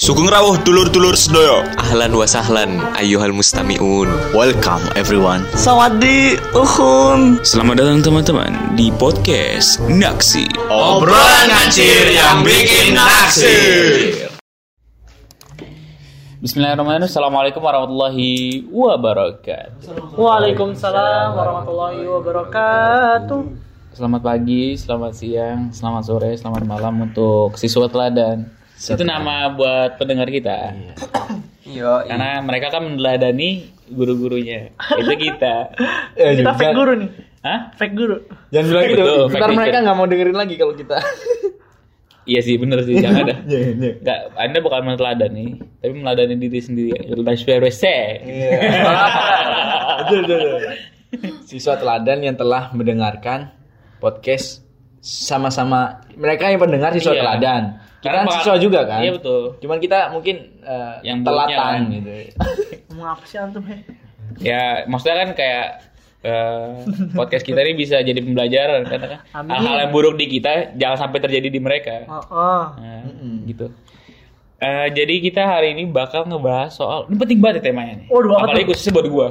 Sugeng rawuh dulur-dulur sedoyo. Ahlan wa sahlan ayyuhal mustami'un. Welcome everyone. Sawadi uhun. Selamat datang teman-teman di podcast Naksi. Obrolan ngacir yang bikin naksir. Bismillahirrahmanirrahim. Assalamualaikum warahmatullahi wabarakatuh. Waalaikumsalam warahmatullahi wabarakatuh. Selamat pagi, selamat siang, selamat sore, selamat malam untuk siswa teladan. Itu nama buat pendengar kita. Iya. Karena mereka kan meneladani guru-gurunya. Itu kita. Kita fake guru nih. Hah? Fake guru. Jangan bilang gitu. Ntar mereka nggak mau dengerin lagi kalau kita. Iya sih, bener sih. Jangan ada. Iya, iya. Enggak, Anda bukan meneladani, tapi meneladani diri sendiri. Lebih Iya. Betul, betul, betul. Siswa teladan yang telah mendengarkan podcast sama-sama mereka yang pendengar siswa Iya. teladan. Kita Karena kan siswa juga kan. Iya, betul. Cuman kita mungkin eh, Yang telatan kan. gitu. Ngomong apa sih antum ya maksudnya kan kayak eh, podcast kita ini bisa jadi pembelajaran karena kan Amin. hal-hal yang buruk di kita jangan sampai terjadi di mereka Oh, oh. Nah, gitu Eh, jadi kita hari ini bakal ngebahas soal ini penting banget ya temanya nih apa apalagi tuh? khususnya buat gua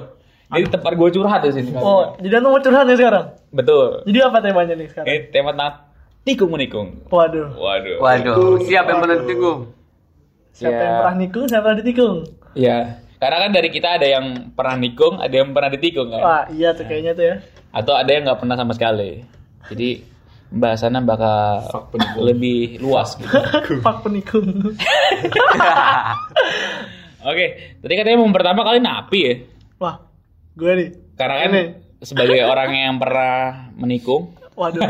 jadi tempat gua curhat di sini Oh, jadi antum mau curhat nih sekarang? betul Jadi apa temanya nih sekarang? ini tema tentang tikung menikung Waduh. waduh Waduh, siapa yang pernah ditikung? Siapa Ya. yang pernah nikung, siapa yang pernah ditikung? ya karena kan dari kita ada yang pernah nikung ada yang pernah ditikung kan Wah, iya tuh kayaknya tuh ya. atau ada yang nggak pernah sama sekali. Jadi pembahasannya bakal lebih luas. Gitu. Pak penikung. Oke, tadi katanya mau pertama kali napi ya, Wah, gue nih. karena kan Ini. sebagai orang yang pernah menikung Waduh.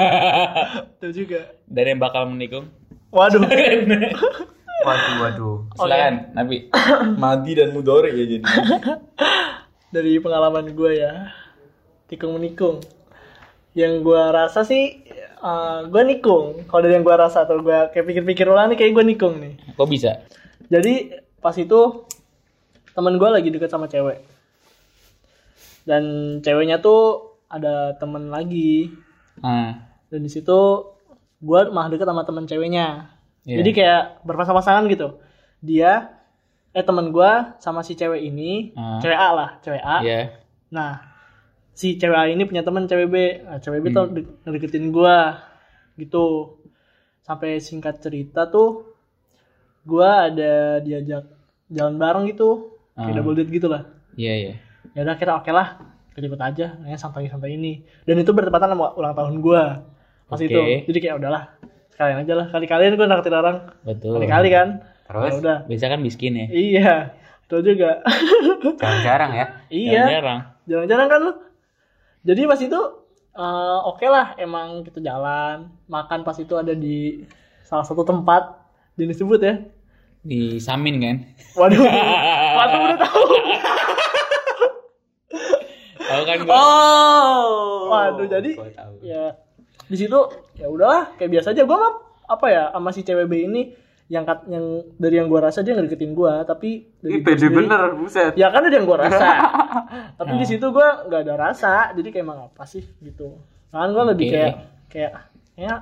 Tuh juga. dan yang bakal menikung, Waduh. Waduh, waduh. silakan napi. Madi dan mudore ya jadi. Dari pengalaman gue ya. Tikung menikung. Yang gue rasa sih eh, gue nikung. Kalau dari yang gue rasa atau gue kayak pikir-pikir ulang nih kayak gue nikung nih. Kok bisa? Jadi pas itu temen gue lagi deket sama cewek. Dan ceweknya tuh ada temen lagi. Ah, Dan di situ gue malah deket sama temen ceweknya. Iya. Jadi kayak berpasang-pasangan gitu. Dia eh temen gue sama si cewek ini, Ah. cewek A lah, cewek A. Iya. Nah, si cewek A ini punya temen cewek B. Nah, cewek B Hmm. tuh de- ngedeketin gua gitu. Sampai singkat cerita tuh gua ada diajak jalan bareng gitu. Kayak Ah. double date gitu lah. Iya, iya. Ya udah kira oke lah. Kita ikut aja, kayaknya santai-santai ini. Dan itu bertepatan sama ulang tahun gua. Pas Oke. itu. Jadi kayak udahlah. Sekalian aja lah. Kali-kalian gua naktir orang. Betul. Kali-kali kan. Terus? Ya udah. Bisa kan miskin ya? Iya. Itu juga. Jarang-jarang ya. iya. Jarang. jarang-jarang kan lu jadi pas itu eh, oke lah emang kita jalan makan pas itu ada di salah satu tempat jenis sebut ya Di Samin kan? waduh waduh udah tahu Tahu kan gua? oh waduh jadi Gua tahu. ya di situ ya udahlah kayak biasa aja gua mah apa ya sama si cewek B ini yang kat, yang dari yang gua rasa dia ngedeketin gua tapi dari gua sendiri- buset. ya kan ada yang gua rasa tapi di situ gua nggak ada rasa jadi kayak emang apa sih gitu kan gua lebih Oke. kayak kayak ya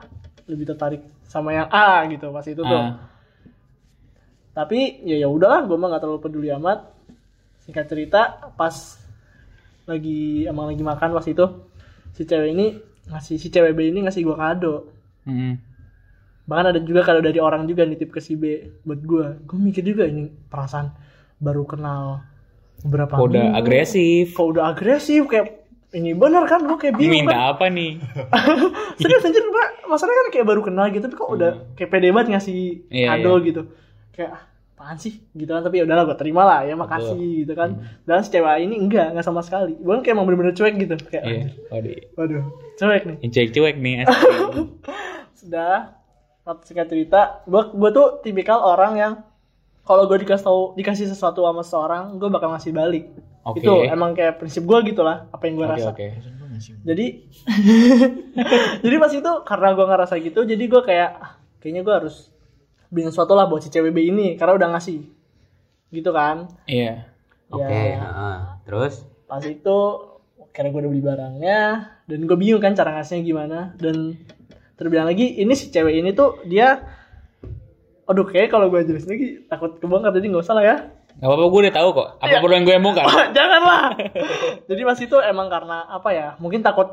lebih tertarik sama yang A gitu pas itu tuh Ah, tapi ya ya udahlah gua mah nggak terlalu peduli amat singkat cerita pas lagi emang lagi makan pas itu si cewek ini ngasih si cewek B ini ngasih gua kado hmm. bahkan ada juga kado dari orang juga nitip ke si B buat gua gua mikir juga ini perasaan baru kenal beberapa Kok udah minggu. agresif. kok udah agresif kayak ini bener kan gue kayak bingung Minta kan apa nih? serius anjir mbak masalahnya kan kayak baru kenal gitu tapi kok udah kayak pede banget ngasih Iya, kado iya. gitu kayak "Ah, apaan sih? Gitu kan tapi ya udahlah gue terima lah ya makasih gitu kan. Dan si cewek ini enggak enggak sama sekali. Bahkan kayak emang bener-bener cuek gitu kayak anjir, Waduh. waduh cuek nih. Cuek-cuek nih. sudah singkat cerita. Gue gue tuh tipikal orang yang kalau gue dikasih tahu dikasih sesuatu sama seseorang gue bakal ngasih balik. Oke. itu emang kayak prinsip gue gitu lah apa yang gue Oke, rasa. oke. jadi jadi pas itu karena gue ngerasa gitu jadi gue kayak "Ah, kayaknya gue harus bikin sesuatu lah buat si CWB ini karena udah ngasih gitu kan Iya. Oke, ya heeh. Terus? pas itu karena gue udah beli barangnya dan gue bingung kan cara ngasihnya gimana dan terbilang lagi ini si cewek ini tuh dia aduh kayak kalau gue jelasin lagi takut kebongkar jadi nggak usah lah ya Gak apa-apa gue udah tahu kok. Apa Iya. perlu yang gue bongkar? janganlah jadi pas itu emang karena apa ya mungkin takut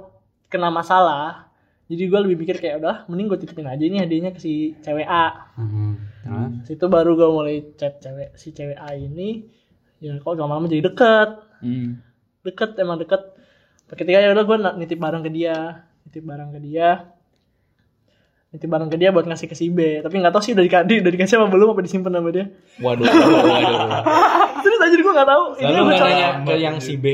kena masalah jadi gue lebih pikir kayak udah mending gue titipin aja ini hadiahnya ke si cewek A Hmm. Terus? situ baru gue mulai chat cewek si cewek A ini ya kok lama-lama jadi deket Hmm. deket emang deket ketika ya udah gue nitip barang ke dia nitip barang ke dia nitip barang ke dia buat ngasih ke si B tapi nggak tahu sih udah dikasih udah dikasih apa belum apa disimpan sama dia Waduh, waduh, waduh. terus aja gue nggak tahu ini Lalu gue nggak cara nanya ke yang si B.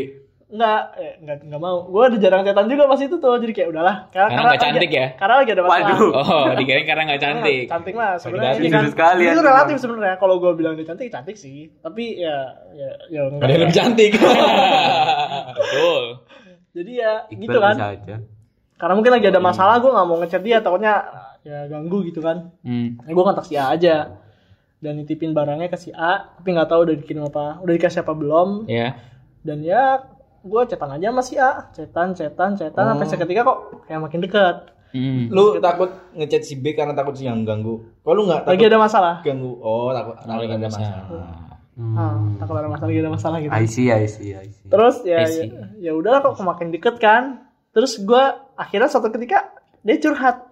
nggak eh, nggak nggak mau gue udah jarang chatan juga pas itu tuh jadi kayak udahlah Karena nggak lagi- cantik ya? karena lagi ada masalah Waduh. Oh, dikirain karena gak cantik. cantik mah sebenarnya Cantik ini kan sekali itu relatif sebenarnya kalau gue bilang dia cantik cantik sih tapi ya ya ya enggak. Ada yang lebih cantik. Betul. jadi ya Iqbal gitu kan bisa aja. karena mungkin lagi ada masalah gue nggak mau ngechat dia takutnya ya ganggu gitu kan Hmm. ya, gue kontak si A aja dan nitipin barangnya ke si A tapi nggak tahu udah dikirim apa udah dikasih apa belum Ya. dan ya gue chatan aja sama si A chatan chatan chatan sampai seketika kok kayak makin dekat Hmm. Lu takut ngechat si B karena takut si yang ganggu. Kalau lu nggak takut lagi ada masalah ganggu. Oh, takut takut Lagi ada masalah. masalah. Ah, takut ada masalah lagi ada masalah gitu I see, I see, I see. terus ya I see. ya, ya udahlah kok makin deket kan terus gue akhirnya suatu ketika dia curhat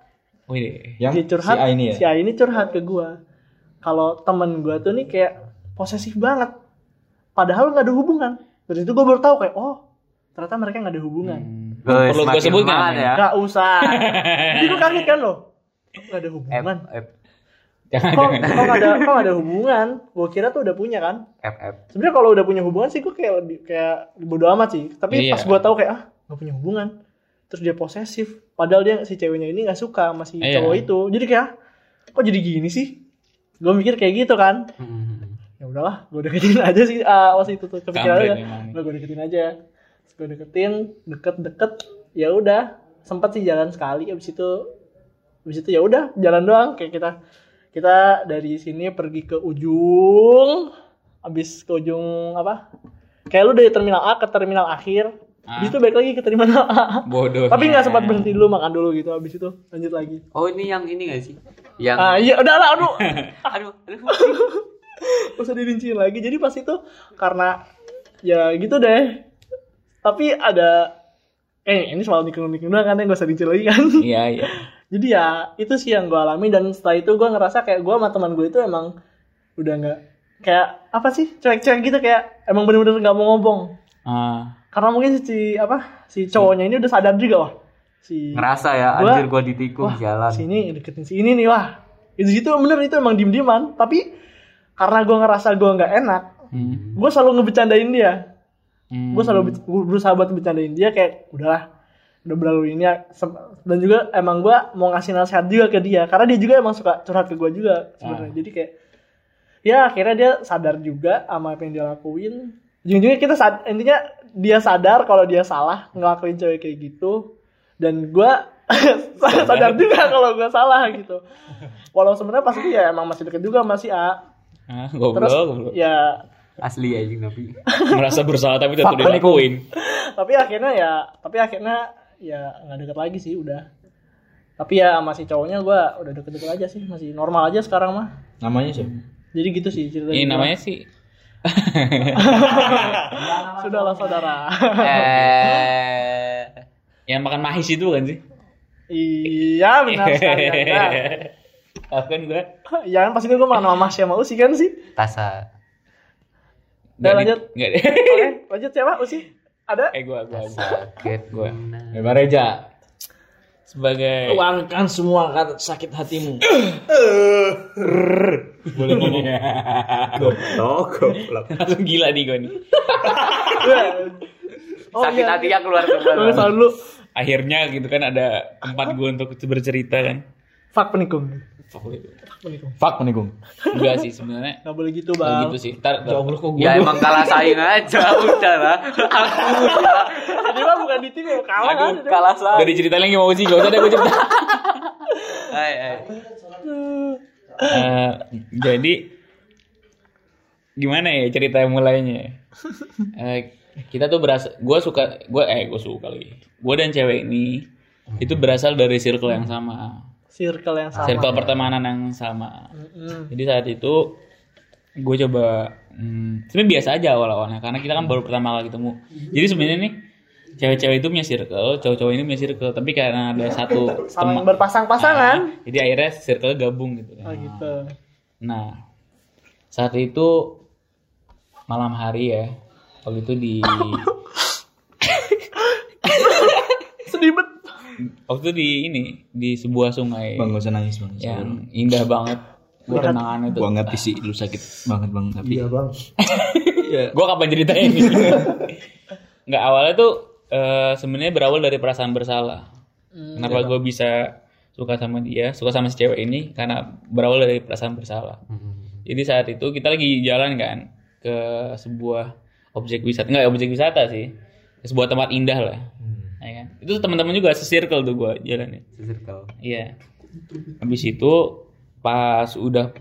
Wih. Yang dia curhat si A ini ya. si A ini curhat ke gue kalau temen gue tuh nih kayak posesif banget padahal nggak ada hubungan dari itu gue baru tahu kayak oh ternyata mereka nggak ada hubungan. Guys, Perlu gue sebut nggak ya. nggak usah. Jadi gue kaget kan loh. "Oh, nggak ada F, hubungan. F, Jangan, kok jangan. kok ada kok ada hubungan? Gue kira tuh udah punya kan. F, F. sebenarnya kalau udah punya hubungan sih gue kayak lebih kayak bodo amat sih. Tapi Iya. pas gue tahu kayak ah nggak punya hubungan. Terus dia posesif. Padahal dia si ceweknya ini nggak suka sama si Iya. cowok itu. Jadi kayak "Ah, kok jadi gini sih? Gue mikir kayak gitu kan. Hmm. Udahlah gue deketin aja sih ah was itu tuh kepikiran. Udah gue deketin aja Terus gue deketin deket-deket ya udah sempat sih jalan sekali abis itu abis itu ya udah jalan doang kayak kita kita dari sini pergi ke ujung abis ke ujung apa kayak lu dari terminal A ke terminal akhir Ah. abis itu balik lagi ke terminal A Bodoh. tapi nggak sempat berhenti dulu makan dulu gitu abis itu lanjut lagi Oh ini yang ini gak sih? Yang ah iya udah lah aduh aduh, aduh. Gak usah dirinciin lagi. Jadi pas itu karena ya gitu deh. Tapi ada eh ini soal nikung nikung doang kan yang gak usah rinci lagi kan? Iya, iya. jadi ya itu sih yang gue alami. Dan setelah itu gue ngerasa kayak gue sama teman gue itu emang udah nggak kayak apa sih cuek-cuek gitu. Kayak emang bener-bener nggak mau ngomong. Ah. karena mungkin si apa si cowoknya ini udah sadar juga wah. Si Ngerasa ya, Gua- anjir gua ditikung wah jalan. sini deketin si ini nih wah. Itu itu bener itu emang diem dieman tapi karena gue ngerasa gue nggak enak Hmm. gue selalu ngebecandain dia. Hmm. gue selalu gua berusaha buat bercandain dia kayak udahlah udah berlalu ini ya. Dan juga emang gue mau ngasih nasihat juga ke dia karena dia juga emang suka curhat ke gue juga sebenarnya. Jadi kayak ya akhirnya dia sadar juga sama apa yang dia lakuin. Ujung-ujungnya kita sad- intinya dia sadar kalau dia salah ngelakuin cewek kayak gitu. Dan gue sadar juga kalau gue salah gitu. Walau sebenarnya pasti ya emang masih deket juga masih A Ah, terus goblok, goblok. ya Asli anjing tapi. Merasa bersalah tapi tetap dilakuin. tapi akhirnya ya tapi akhirnya ya nggak deket lagi sih udah tapi ya masih cowoknya gue udah deket-deket aja sih masih normal aja sekarang mah Namanya siapa? jadi gitu sih cerita Ini namanya sih sudahlah saudara Eh yang makan mahis itu kan sih? iya benar sekali Kan gue? ya kan pasti gue makan sama Mas sama Usi kan sih Tasa. Udah, lanjut. Enggak oke lanjut siapa Usi ada Eh gue gue Sakit Gua. Bebas Reja. sebagai Luangkan semua kata sakit hatimu. boleh ngomong langsung gila nih gue nih. oh Sakit iya hatinya keluar Gue kembali. selalu Akhirnya gitu kan ada tempat gue untuk bercerita kan. fuck penikung Fuck penikung Fuck menikung. Enggak sih sebenarnya. nggak boleh gitu bang gitu sih. Tar, tar. kok gue. Ya emang kalah saing aja udah lah. Aku udah jadi mah bukan di tim ya kalah kan Aduh, kalah Udah saing. diceritain lagi mau sih, gak usah deh gue cerita. Hai, hai. Eh, jadi gimana ya cerita mulainya? Eh, kita tuh berasa, gue suka, gue eh gue suka lagi. Gue dan cewek ini itu berasal dari circle yang sama. Circle yang sama. circle pertemanan yang sama Mm-mm. jadi saat itu gue coba hmm, sebenarnya biasa aja awal-awalnya karena kita kan baru pertama kali ketemu jadi sebenarnya nih cewek-cewek itu punya circle cowok-cowok ini punya circle tapi karena ada satu Saling teman berpasang-pasangan. jadi akhirnya circle gabung gitu Oh gitu. Nah, saat itu malam hari ya, waktu itu di waktu di ini di sebuah sungai Bang gak usah nangis bang. yang indah banget buat kenangan itu. Gua ngerti sih lu sakit banget bang tapi. Iya bang. Gua kapan ceritain ini? Nggak awalnya tuh eh, sebenarnya berawal dari perasaan bersalah. Kenapa gue bisa suka sama dia, suka sama si cewek ini karena berawal dari perasaan bersalah. Jadi saat itu kita lagi jalan kan ke sebuah objek wisata, enggak objek wisata sih, sebuah tempat indah lah. Itu teman-teman juga se-circle tuh gue jalannya. Circle. Iya. Habis itu pas udah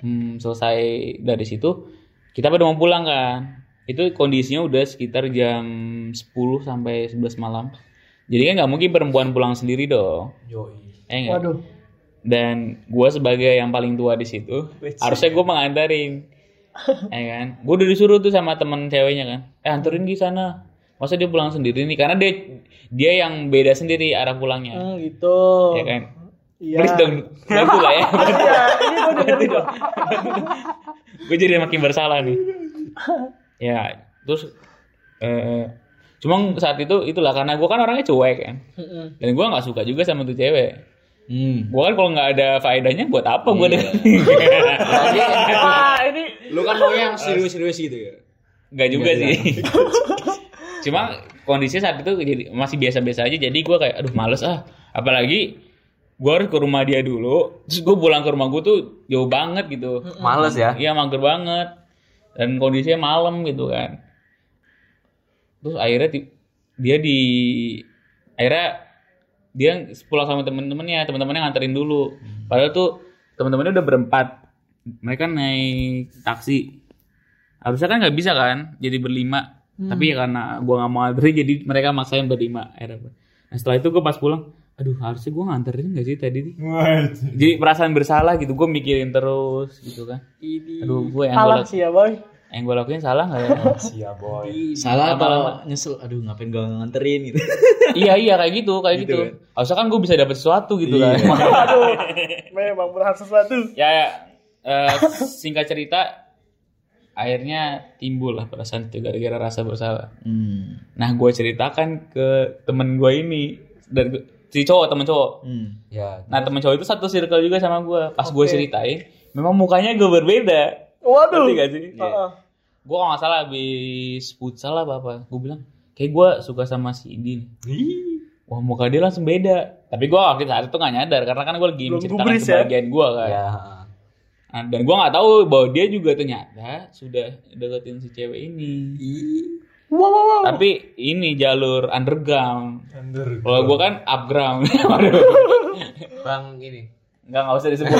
hmm, selesai dari situ kita pada mau pulang kan. Itu kondisinya udah sekitar jam 10 sampai 11 malam. Jadi kan nggak mungkin perempuan pulang sendiri dong. Eh, nggak? Waduh. Dan gue sebagai yang paling tua di situ, harusnya gue mengantarin. ya kan? Gue udah disuruh tuh sama temen ceweknya kan. Eh anterin di sana. Masa dia pulang sendiri nih? Karena dia dia yang beda sendiri arah pulangnya. Hmm, gitu. Ya kan? Iya. Please dong, bantu lah ya. Iya, ini gue gue jadi makin bersalah nih. Ya, terus eh cuma saat itu itulah karena gue kan orangnya cuek kan. Dan gue nggak suka juga sama tuh cewek. Hmm. Gue kan kalau nggak ada faedahnya buat apa gue deh. Wah, ini Lu kan mau yang serius-serius gitu ya. Nggak juga sih. Cuma kondisinya saat itu jadi masih biasa-biasa aja. Jadi gue kayak aduh males ah. Apalagi gue harus ke rumah dia dulu. Terus gue pulang ke rumah gue tuh jauh banget gitu. Males ya. Iya mager banget. Dan kondisinya malam gitu kan. Terus akhirnya dia di akhirnya dia pulang sama temen-temennya, temen-temennya nganterin dulu. Padahal tuh temen-temennya udah berempat. Mereka naik taksi. Harusnya kan nggak bisa kan, jadi berlima. Tapi ya karena gua nggak mau nganterin, jadi mereka maksain berlima. Akhirnya. Nah setelah itu gue pas pulang, aduh harusnya gua nganterin gak sih tadi nih? Jadi perasaan bersalah gitu, gue mikirin terus gitu kan. Aduh, gue yang gue salah sih ya, boy. yang gue lakuin salah nggak ya? Salah apa nyesel? Aduh ngapain gak nganterin gitu. iya iya kayak gitu kayak gitu. kan? Harusnya kan gue bisa dapat sesuatu gitu kan. Aduh, memang berhak sesuatu. ya ya, eh, singkat cerita, akhirnya timbul lah perasaan itu gara-gara rasa bersalah. Hmm. Nah gue ceritakan ke temen gue ini dan gua- si cowok temen cowok. Hmm. Ya. Nah temen cowok itu satu circle juga sama gue. Pas gue ceritain, memang mukanya gue berbeda. Waduh. Ngerti gak sih? Heeh. Gue kalau nggak salah habis futsal lah apa, gue bilang kayak gue suka sama si Idin. Wah muka dia langsung beda. Tapi gue waktu saat itu gak nyadar karena kan gue lagi Belum menceritakan gubris ya? kebahagiaan gue kan. Ya. Nah, dan gue nggak tahu bahwa dia juga ternyata sudah deketin si cewek ini. Wow, wow, wow. Tapi ini jalur underground. Kalau gue kan upground. Bang ini. Enggak nggak usah disebut.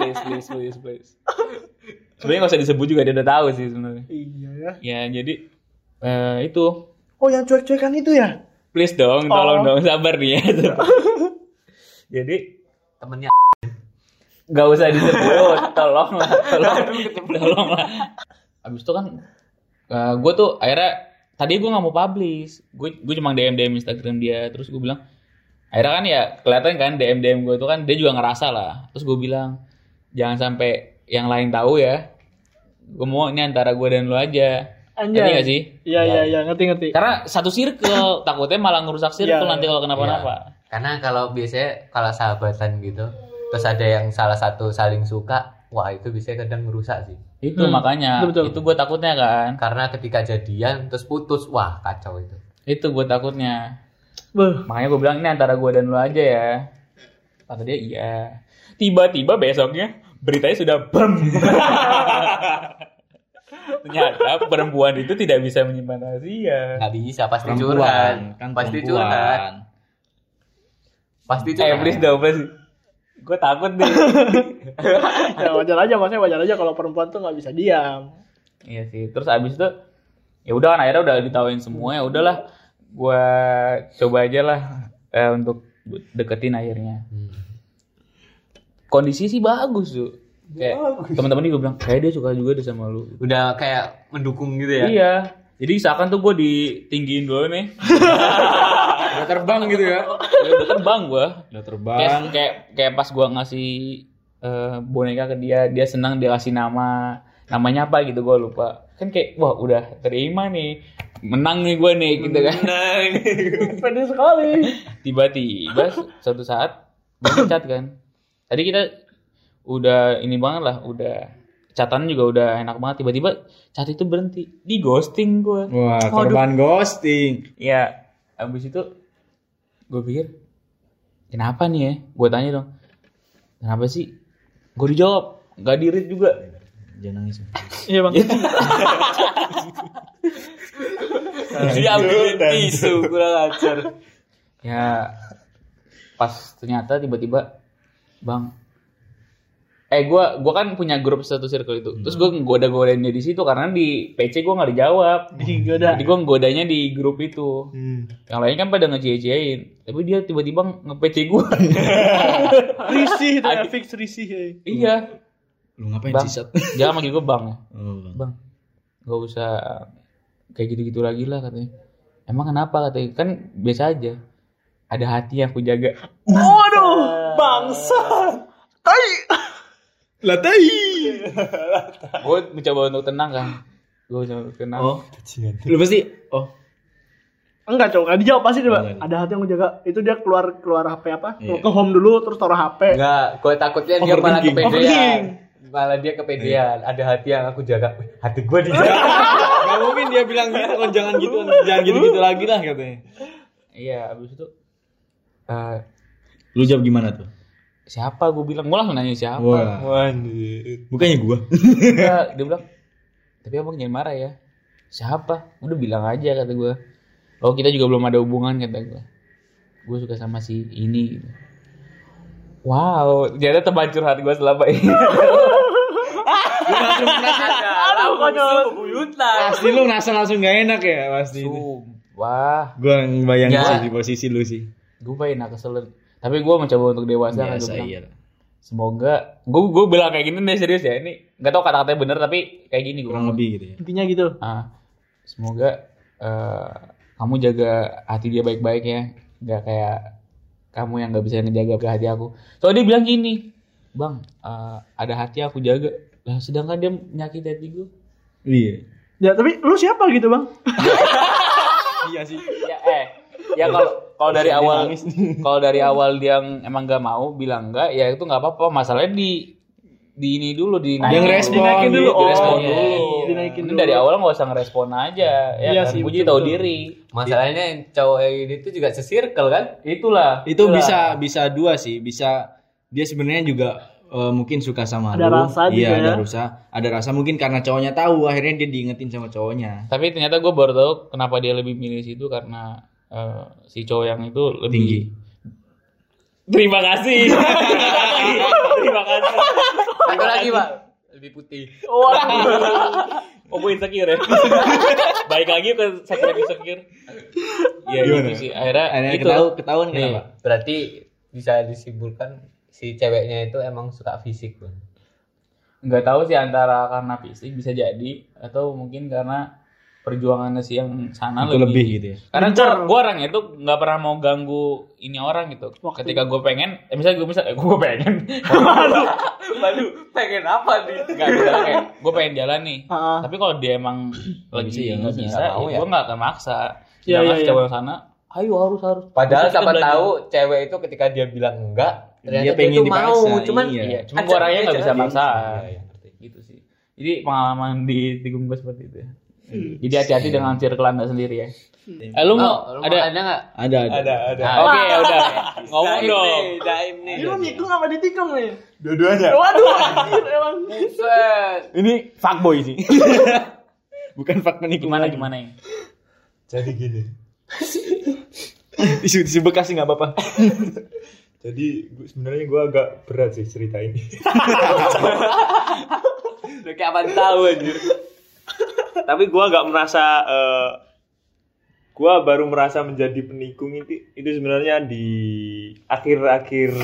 please, please, please, please. Sebenarnya nggak usah disebut juga dia udah tahu sih sebenarnya. Iya ya. Ya jadi eh, itu Oh, yang cuek-cuekan itu ya? please dong, tolong dong sabar nih ya. jadi Temennya. Nggak usah disebut, tolong lah, tolong, tolong lah. Abis itu kan gue tuh akhirnya tadi gue nggak mau publish, gue gue cuma DM DM Instagram dia, terus gue bilang akhirnya kan ya kelihatan kan DM DM gue itu kan dia juga ngerasa lah, terus gue bilang jangan sampai yang lain tahu ya, gue mau ini antara gue dan lu aja, Anjay. ngerti gak sih? Iya, iya, iya, ngerti, ngerti. Karena satu circle takutnya malah ngerusak circle Iya, nanti kalau kenapa-napa. Karena kalau biasanya kalau sahabatan gitu, terus ada yang salah satu saling suka, wah itu bisa kadang merusak sih. Itu Hmm, makanya, betul, betul. itu gue takutnya kan. Karena ketika jadian terus putus, wah kacau itu. Itu gue takutnya. Beuh. Makanya gue bilang ini antara gue dan lu aja ya. Kata dia iya. Tiba-tiba besoknya beritanya sudah bam. Ternyata perempuan itu tidak bisa menyimpan rahasia. Nggak bisa, pasti Perempuan, curhat. kan pasti perempuan. curhat. Pasti Eh curhat. please dong please. Gue takut deh. Ya wajar aja, maksudnya wajar aja kalau perempuan tuh nggak bisa diam. iya sih. Terus abis itu ya udah kan akhirnya udah ditawain semua ya udahlah. Gue coba aja lah eh, untuk deketin akhirnya. Hmm. kondisi sih bagus tuh kayak teman-teman juga bilang kayak dia suka juga deh sama lu Udah kayak mendukung gitu ya. iya jadi seakan tuh gue ditinggiin dulu nih Udah terbang gitu ya. udah terbang gue Udah terbang. kayak kayak pas gua ngasih eh, boneka ke dia dia senang dia kasih nama. Namanya apa gitu gua lupa. Kan kayak wah udah terima nih. Menang nih gua nih gitu kan. Pede sekali. tiba-tiba suatu saat gua chat kan. Tadi kita udah ini banget lah udah catatan juga udah enak banget. Tiba-tiba chat itu berhenti. Di ghosting gua. Wah, korban ghosting. ya abis itu gue pikir kenapa nih ya gue tanya dong kenapa sih gue dijawab nggak di read juga Jangan nangis. Iya bang. Diambil tisu kurang ajar. ya pas ternyata tiba-tiba bang eh gue gua kan punya grup satu circle itu terus gue goda-godain dia di situ karena di PC gue nggak dijawab Digoda. jadi gue godanya di grup itu yang lain kan pada ngecie-ciein tapi dia tiba-tiba nge-PC gue Risih itu ya, fix risih. ya. iya Lu ngapain bang sih, Sat? jangan manggil gue bang ya Oh, Bang. bang nggak usah kayak gitu-gitu lagi lah katanya emang kenapa katanya kan biasa aja ada hati yang aku jaga Waduh, bangsa. Tai. Lah tai. gue mencoba untuk tenang kan gue mencoba untuk tenang Oh. Lu pasti oh. Enggak cowok, nggak dijawab pasti dia. Enggak. Ada hati yang menjaga. Itu dia keluar keluar HP apa? Iya. Ke home dulu terus taruh HP. Enggak, gue takutnya dia malah kepedean. Malah dia kepedean. Ada hati yang aku jaga. Hati gue dijaga. Gak mungkin dia bilang gitu kan jangan gitu jangan gitu-gitu lagi lah katanya. iya abis itu eh, Lu jawab gimana tuh? Siapa? Gue bilang gue langsung nanya siapa. Wah. Bukannya gua. Enggak, dia bilang tapi abang jangan marah ya. Siapa? Udah bilang aja kata gue oh kita juga belum ada hubungan kata gue gue suka sama si ini. Gitu. wow ternyata teman curhat gue selama ini. Aduh, konyol. Pasti lu ngerasa langsung gak enak ya pasti. Sumpah. Gua bayangin Ya. sih di posisi lu sih. gue pengen kesel tapi gue mencoba untuk dewasa kan gue bilang iya. semoga gue gue bilang kayak gini nih serius ya ini nggak tahu kata-katanya bener tapi kayak gini gue Kurang lebih gitu ya. Intinya gitu. ah semoga eh, kamu jaga hati dia baik-baik ya nggak kayak kamu yang nggak bisa ngejaga ke hati aku soalnya dia bilang gini bang eh, ada hati aku jaga lah sedangkan dia menyakiti hati gue Iya. Ya, tapi lu siapa gitu, Bang? Iya sih. ya eh ya kalau kalau dari awal kalau dari awal dia emang nggak mau bilang enggak ya itu nggak apa-apa masalahnya di di ini dulu di Dia ngerespon Dinaikin dulu. Oh, direspon iya, dulu iya. Dinaikin Ini dulu. dari awal nggak usah ngerespon aja ya Iya kan sih, jadi tahu diri Masalahnya yang cowok ini tuh juga sesirkel kan? itulah Itu itulah. bisa bisa dua sih, bisa dia sebenarnya juga eh, mungkin suka sama Ada lu. rasa juga Iya, ada ya. rasa. Ada rasa mungkin karena cowoknya tahu akhirnya dia diingetin sama cowoknya. Tapi ternyata gue baru tahu kenapa dia lebih milih situ karena eh, si cowok yang itu lebih Tinggi. Terima kasih. Terima kasih. Satu lagi, Pak. Lebih putih. Oh, gue insecure ya. Baik lagi ke second insecure. Ya Gimana? gitu sih. Akhirnya, Akhirnya itu. ketahu ketahuan Nih, kenapa? berarti bisa disimpulkan si ceweknya itu emang suka fisik, Bang. nggak tahu sih antara karena fisik bisa jadi atau mungkin karena perjuangannya si yang sana Itu lebih gitu ya. Karena Gencar. gua, gua orang itu nggak pernah mau ganggu ini orang gitu. Waktu. Ketika gue pengen, eh, misalnya gue misal, eh, gue pengen, Waduh, pengen apa nih? nggak misalnya kayak gue pengen jalan nih. Ah. Tapi kalau dia emang lagi ya, nggak bisa, mau ya ya. gue nggak akan maksa. Iya, Sedangkan iya, si iya. cowok yang sana, ayo harus harus. Padahal siapa tahu cewek itu ketika dia bilang enggak, ternyata Dia dia, pengen itu dipaksa, mau, cuman iya. Iya, cuma ajak gue orangnya dia nggak bisa maksa. Iya, iya, ngerti. Gitu sih. Jadi pengalaman di tikung gue seperti itu. ya. Hmm. Jadi hati-hati dengan circle anda sendiri ya. Eh, lu mau Oh, lu ada? ada enggak? Ada ada. ada. Ah, Oke ya udah. Ngomong Daim dong. nih, Daim nih. Ini lu nikung apa ditikung nih? Dua-duanya. Waduh, anjir emang. Ini fuckboy sih. Bukan fuck menikung. Gimana gimana ya? Jadi gini. Isu isu bekas sih nggak apa-apa. Jadi sebenarnya gue agak berat sih cerita ini. Udah kayak apa tahu anjir. Tapi gue agak merasa eh gue baru merasa menjadi penikung itu itu sebenarnya di akhir-akhir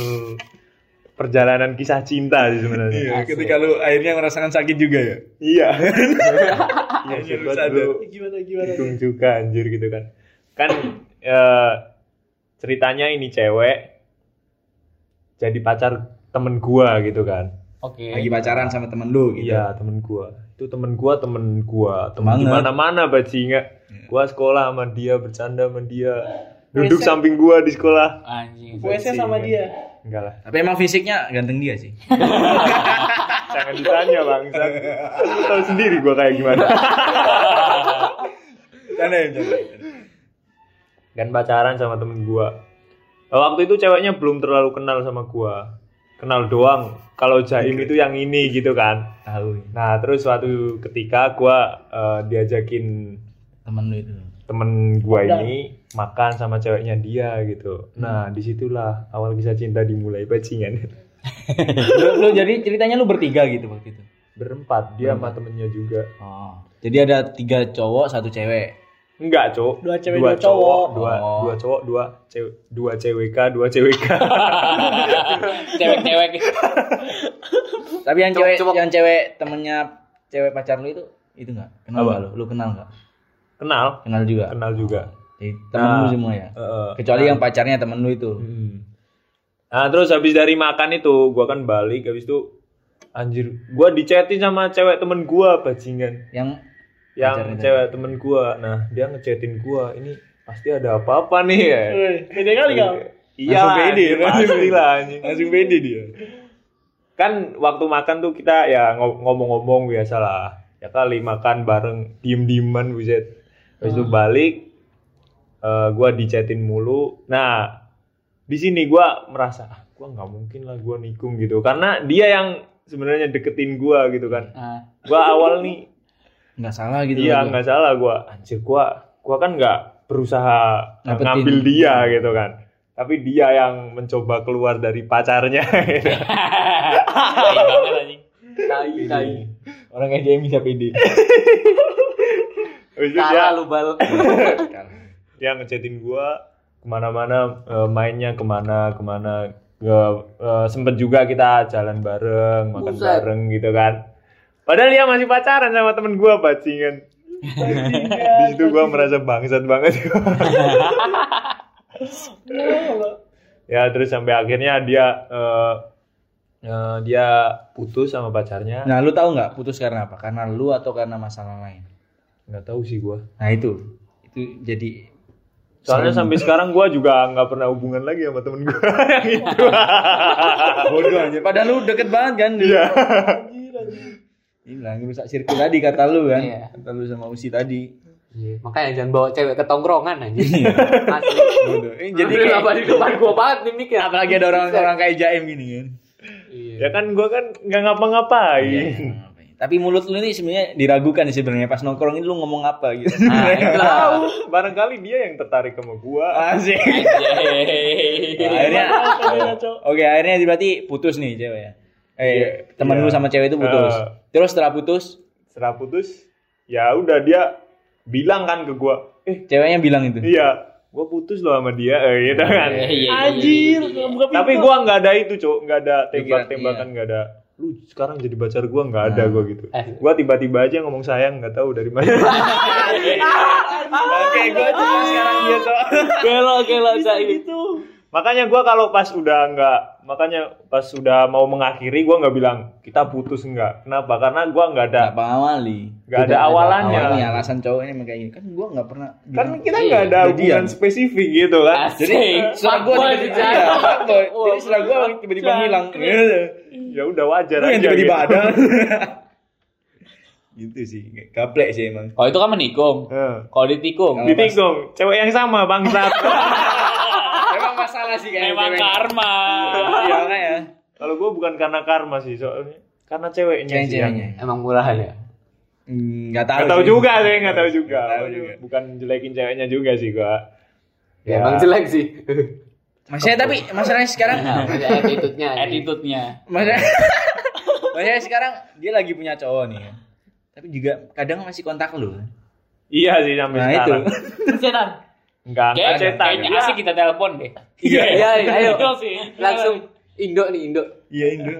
perjalanan kisah cinta sih sebenarnya. Iya, ketika lu akhirnya merasakan sakit juga ya. Iya. Iya, Akhirnya lu buat sadar. lu Gimana juga anjir gitu kan. Kan eh, ceritanya ini cewek jadi pacar temen gua gitu kan. Oke. Lagi pacaran sama temen lu gitu. Iya, temen gua. Itu temen gua, temen gua, temen di mana-mana bajingan. Gua sekolah sama dia, bercanda sama dia. Duduk WC. samping gua di sekolah. Anjing. WC sama dia. Enggak lah. Tapi emang fisiknya ganteng dia sih. Jangan ditanya, Bang. Lu tahu sendiri gua kayak gimana. Ya, canda. kan pacaran sama temen gua. Waktu itu ceweknya belum terlalu kenal sama gua. Kenal doang. Kalau Jaim itu yang ini gitu kan. Tahu Nah, terus suatu ketika gua eh, diajakin temen lu itu. temen gua Udah. ini makan sama ceweknya dia gitu. Nah, di situlah awal kisah cinta dimulai bajingan. lu, lu jadi ceritanya lu bertiga gitu waktu itu. Berempat, dia sama temennya juga. Oh. Jadi ada tiga cowok, satu cewek. Enggak, Cok. Dua cewek, dua cowok. Dua, Oh. dua cowok, dua cewek, dua CWK, dua CWK. Cewek-cewek. Tapi yang Cowok- cewek cowok. yang cewek temennya cewek pacar lu itu itu enggak? Kenal lu? Lu kenal enggak? kenal, Kenal juga. kenal juga. Jadi temen Nah. lu semua ya. Heeh. Kecuali Nah. yang pacarnya temen lu itu. Hmm. Nah, terus habis dari makan itu, gua kan balik habis itu anjir, gua dichatin sama cewek temen gua bajingan. Yang Yang cewek temen gua. Nah, dia ngechatin gua, ini pasti ada apa-apa nih ya. Woi, Pede kali kau. Iya Langsung pede, pasti lah anjing. langsung pede dia. Kan waktu makan tuh kita ya ngo- ngomong-ngomong biasa lah. Ya kali makan bareng diem-dieman buset. Habis itu balik eh, gua dichatin mulu. Nah, di sini gua merasa ah, gua nggak mungkin lah gua nikung gitu. Karena dia yang sebenarnya deketin gua gitu kan. Ah. Gua awal nih Enggak salah gitu. Iya lu. nggak salah gua anjir gua gua kan nggak berusaha Dapetin. ngambil dia gitu kan tapi dia yang mencoba keluar dari pacarnya gitu. Tai. Tai, tai. Orang kayak dia yang bisa pede. Kalah lu bal. dia ngechatin gua ke mana-mana eh, mainnya ke mana ke mana Nggak, eh, sempet juga kita jalan bareng makan Buset. bareng gitu kan padahal dia masih pacaran sama temen gua bajingan di situ gua merasa bangsat banget ya terus sampai akhirnya dia eh, eh, dia putus sama pacarnya Nah, lu tahu nggak putus karena apa? Karena lu atau karena masalah lain? nggak tahu sih gua Nah, itu. Itu jadi soalnya sampai sekarang gua juga nggak pernah hubungan lagi sama temen gua yang itu bodoh aja. Padahal lu deket banget kan? Iya. Ini lah ngerusak sirkel tadi kata lu kan. Iya. Kata lu sama Usi tadi. Makanya jangan bawa cewek ke tongkrongan anjing. Asli. Bodoh. Eh, Jadi kayak, di depan gua banget nih mikir. apalagi ada orang-orang kayak Jaim gini kan. Iya. ya kan gua kan nggak ngapa-ngapain Iya. Tapi mulut lu ini sebenarnya diragukan sih sebenarnya pas nongkrong ini lu ngomong apa gitu. Nah, tahu barangkali dia yang tertarik sama gua Asik. Nah, akhirnya Iya. Oke, akhirnya berarti putus nih cewek ya. Eh, Iya, teman iya. lu sama cewek itu putus. Eh. Terus setelah putus, setelah putus ya udah dia bilang kan ke gua eh ceweknya bilang itu. iya gua putus loh sama dia eh, gitu kan Iya, iya, iya. Anjir, buka pintu. tapi gua nggak ada itu cok nggak ada Pikiran, tembak-tembakan nggak ada lu sekarang jadi pacar gua nggak ada gua gitu Eh. gua tiba-tiba aja ngomong sayang nggak tahu dari mana Oke, gua cuma sekarang dia. Gelo gelo cai. makanya gua kalau pas udah nggak makanya pas udah mau mengakhiri gua nggak bilang kita putus nggak kenapa karena gua nggak ada Enggak pengawali. nggak ada awalannya Awalnya alasan cowok ini kayak gini. Kan gua enggak pernah kan bilang- kita Iya, nggak ada jadian. hubungan spesifik gitu kan Jadi setelah tiba-tiba iya, fuckboy. Jadi setelah gua tiba-tiba ngilang. ya udah wajar aja tiba-tiba gitu. ada. gitu sih. Gaplek sih emang. Kalau itu kan menikung. Kalau ditikung, Ditikung, cewek yang sama bangsat. Emang masalah sih kayaknya. memang cewek. karma. Iya makanya. Kalau gue bukan karena karma sih soalnya, karena ceweknya Cewek sih yang. ceweknya. Emang murahan ya. Enggak tahu. Gak tahu sih. juga sih, nggak tahu juga. Tahu juga. Bukan jelekin ceweknya juga sih gua. Ya, emang jelek sih. Maksudnya tapi masalahnya sekarang Nah, attitude-nya. Attitude-nya. maksudnya maksudnya sekarang dia lagi punya cowok nih. ya. Tapi juga kadang masih kontak lu. Iya sih sampai Nah, itu. sekarang. Setan. Enggak, enggak cetak. kayaknya Dia- asik kita telepon deh. Iya, iya, ayo. Iya sih. Langsung Indo nih, Indo. Iya Indo.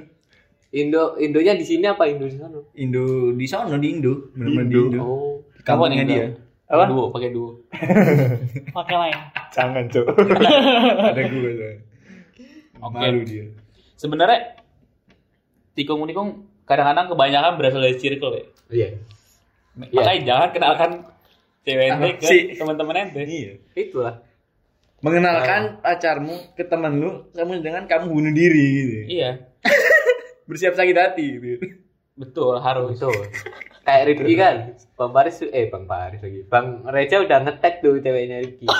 Indo Indonya di sini apa Indo di sana? Indo di sana di Indo, benar-benar di Indo. Oh. Kampungnya Apa nih, dia. Pakai duo, pakai duo. pakai lain Jangan, Cuk. Ada gue soalnya. Oke. Malu dia. Sebenarnya tikung-tikung kadang-kadang kebanyakan berasal dari circle ya. Iya. Makanya jangan kenalkan cewek ente ke sih? teman-teman ente. Iya. Itulah. Mengenalkan pacarmu ke teman lu, kamu dengan kamu bunuh diri gitu. Iya, Bersiap sakit hati gitu. betul harus. Betul. Kayak Rifki kan, Bang Paris eh Bang Paris lagi. Bang Reja udah ngetek tuh ceweknya Rifki.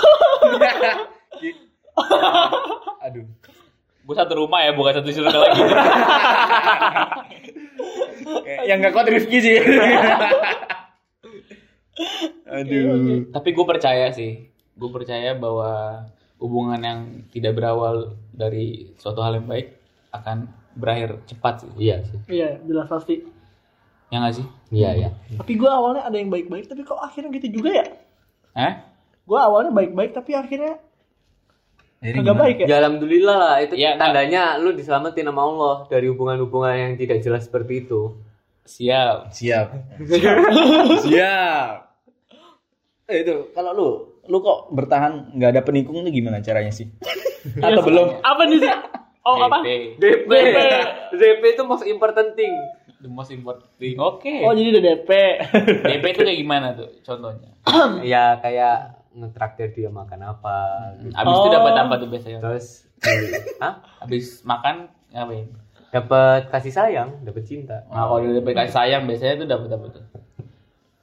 Aduh. Gue satu rumah ya, bukan satu circle lagi. Kayak Yang gak kuat Rifki sih. Aduh. Tapi gue percaya sih, gue percaya bahwa hubungan yang tidak berawal dari suatu hal yang baik akan berakhir cepat sih. Iya sih. iya jelas pasti Ya nggak sih? Iya, iya. tapi gue awalnya ada yang baik-baik tapi kok akhirnya gitu juga ya Eh? gue awalnya baik-baik tapi akhirnya Jadi agak gimana? baik ya Ya alhamdulillah lah itu Ya, tandanya lu diselamatin sama Allah dari hubungan-hubungan yang tidak jelas seperti itu. Siap. Siap. Siap. Eh itu kalau lu, lu kok bertahan nggak ada penikung itu gimana caranya sih? Atau belum? apa nih sih oh apa DP. DP. DP itu most important thing. The most important thing. Oke. oh jadi udah DP DP itu kayak gimana tuh contohnya? ya kayak ngetraktir dia makan apa gitu. Abis itu dapat apa tuh biasanya? Terus Hah? Abis makan ngapain? dapat kasih sayang, dapat cinta. Nah, kalau udah dapat kasih sayang biasanya tuh dapat apa tuh?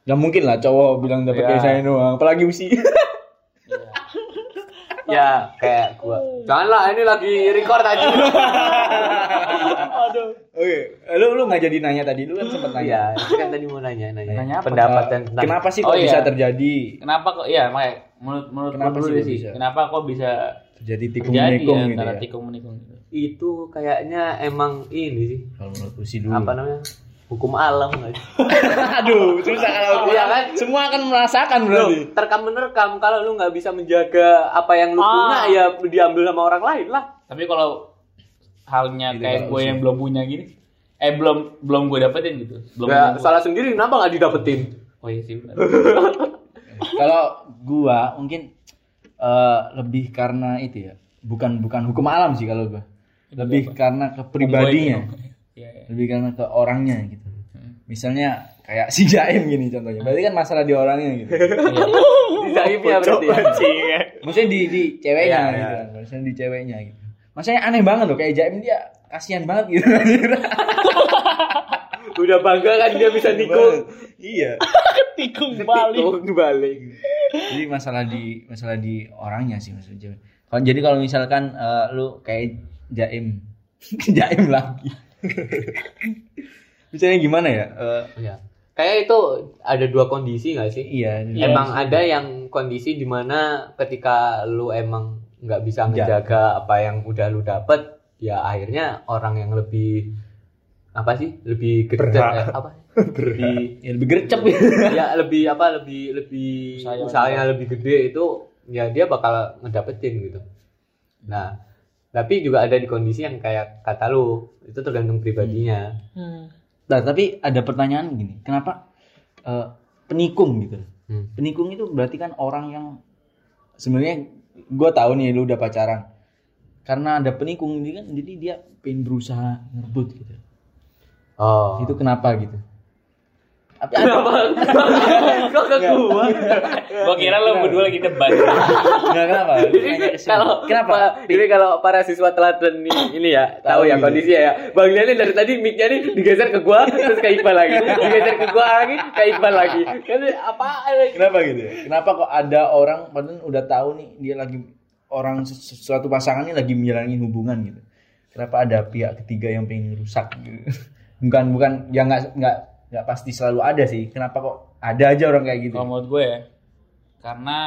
Gak mungkin lah cowok bilang dapat Iya. kayak saya doang, apalagi usi. Ya, kayak gua. Janganlah ini lagi record aja. aduh Oke, lu lu nggak jadi nanya tadi, lu kan sempat nanya. Iya, kan tadi mau nanya nanya, Nanya apa? pendapat dan tentang kenapa sih Oh, kok iya. bisa terjadi Kenapa kok? Iya, makanya menurut menurut Kenapa lu sih sih? bisa? Kenapa kok bisa terjadi tikung terjadi menikung ya, gitu antara ya? tikung menikung gitu? itu kayaknya emang ini sih Kalau menurut usi dulu. apa namanya hukum alam? Aduh, susah kalau Iya kan? Semua akan merasakan berarti. terkam menerkam kalau lu nggak bisa menjaga apa yang lu punya Ah. ya diambil sama orang lain lah. Tapi kalau halnya Gitu, kayak gue yang belum punya gini, eh belum belum gue dapetin gitu. Belum Ya, belum- salah sendiri kenapa nggak didapetin? Oh iya sih. Kalau gua mungkin eh, lebih karena itu ya. Bukan bukan hukum alam sih kalau gua. Lebih karena ke pribadinya. Iya, iya. Lebih karena ke orangnya gitu. Misalnya kayak si Jaim gini contohnya. Berarti kan masalah di orangnya gitu. Di zaimnya berarti. ya. Maksudnya di di ceweknya Iya, gitu iya. kan. Maksudnya di ceweknya gitu. Maksudnya aneh banget loh kayak Jaim dia kasihan banget gitu. Udah bangga kan dia bisa nikung. iya. tikung balik Nikung balik. Jadi masalah di masalah di orangnya sih maksudnya. Kalau jadi kalau misalkan eh, lu kayak Jaim, Jaim lagi. Misalnya gimana ya? Eh, Ya. Kayak itu ada dua kondisi nggak sih? iya. Emang ada yang kondisi di mana ketika lu emang nggak bisa menjaga apa yang udah lu dapet, ya akhirnya orang yang lebih apa sih? Lebih gede Berhak. eh, apa? lebih ya lebih gercep ya. ya lebih apa? Lebih lebih Usahanya usahanya lebih gede itu ya dia bakal ngedapetin gitu. Nah, tapi juga ada di kondisi yang kayak kata lu itu tergantung pribadinya. Hmm. Nah, tapi ada pertanyaan gini, kenapa eh, penikung gitu? Hmm. Penikung itu berarti kan orang yang sebenarnya gue tahu nih lu udah pacaran. Karena ada penikung ini kan, jadi dia pengen berusaha ngerebut gitu. Oh. Itu kenapa gitu? Tapi Kenapa? Kok ke gua? Gua kira lo berdua lagi debat. Enggak kenapa? Kalau kenapa? pa- Jadi kalau para siswa teladan ini, ini ya tahu ya kondisinya ya. Bang Lian dari tadi mic-nya nih digeser ke gua terus ke Iqbal lagi. Digeser ke gua lagi ke Iqbal lagi. Kan apa? Kenapa gitu? ya? Kenapa kok ada orang padahal udah tahu nih dia lagi orang suatu pasangan ini lagi menjalani hubungan gitu. Kenapa ada pihak ketiga yang pengen rusak gitu? Bukan bukan ya nggak nggak nggak pasti selalu ada sih. Kenapa kok ada aja orang kayak gitu? Kalau menurut gue ya, karena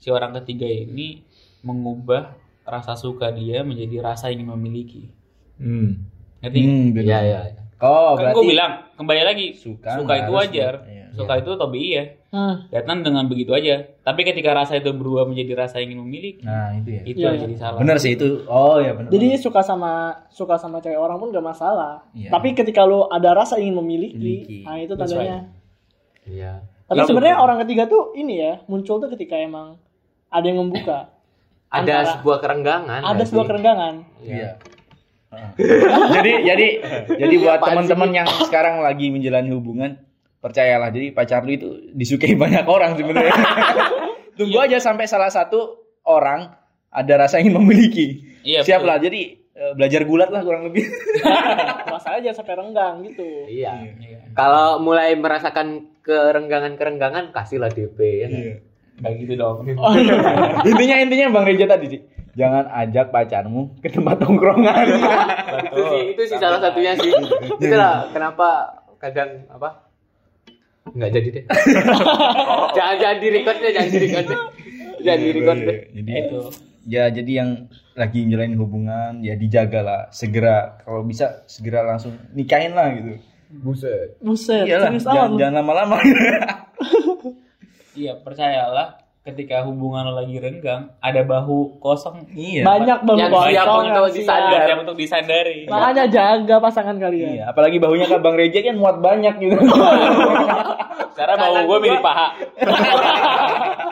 si orang ketiga ini mengubah rasa suka dia menjadi rasa ingin memiliki. Hmm. Ngerti? Hmm, bener. Ya ya. Oh, kan berarti gue bilang kembali lagi Suka suka, itu wajar iya. suka itu tobi iya Hmm. datang dengan begitu aja tapi ketika rasa itu berubah menjadi rasa ingin memiliki Nah, itu ya. itu Iya, yang iya. jadi salah Bener sih itu. Oh ya bener. Jadi suka sama suka sama cewek orang pun gak masalah. Iya. Tapi ketika lu ada rasa ingin memiliki, Miliki. nah itu That's tandanya. Iya. Tapi sebenarnya orang ketiga tuh ini ya muncul tuh ketika emang ada yang membuka. Ada Antara- sebuah kerenggangan. ada sebuah sih? kerenggangan. Iya. jadi jadi jadi buat teman-teman yang sekarang lagi menjalani hubungan percayalah jadi pacar lu itu disukai banyak orang sebenarnya. Tunggu aja sampai salah satu orang ada rasa ingin memiliki. Iya, Siap betul. lah. Jadi eh, belajar gulat lah kurang lebih. Masalahnya jangan sampai renggang gitu. Iya. Kalau mulai merasakan kerenggangan-kerenggangan, kasihlah DP ya. nggak? kayak gitu dong Oh, iya. intinya intinya Bang Reja tadi sih. Jangan ajak pacarmu ke tempat tongkrongan. itu sih itu sih salah satunya sih. Itulah kenapa kadang apa? Nggak jadi deh. Jangan jangan di record deh jangan di record deh jangan di record deh. Jadi itu. ya jadi yang lagi menjalani hubungan ya dijagalah segera. Kalau bisa segera langsung nikahin lah gitu. Buset. Buset, iyalah jangan, jangan lama-lama. Iya percayalah ketika hubungan lo lagi renggang ada bahu kosong. Iya. Banyak banget Yang kosong siap yang untuk disadar. siap untuk disadari Makanya jaga pasangan kalian. iya apalagi bahunya kan Bang Reja kan muat banyak gitu. Karena bau gue mirip paha.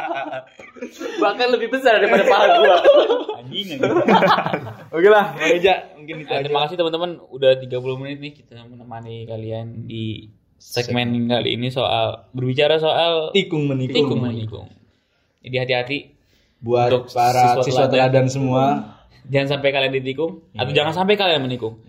Bahkan lebih besar daripada paha gua. Anjing oke lah Bang Reja mungkin itu Nah, aja. terima kasih teman-teman. Udah 30 menit nih kita menemani kalian di segmen. kali ini soal berbicara soal tikung menikung. tikung menikung. Jadi hati-hati buat Untuk para siswa siswa teladan. semua jangan sampai kalian ditikung atau jangan sampai kalian menikung.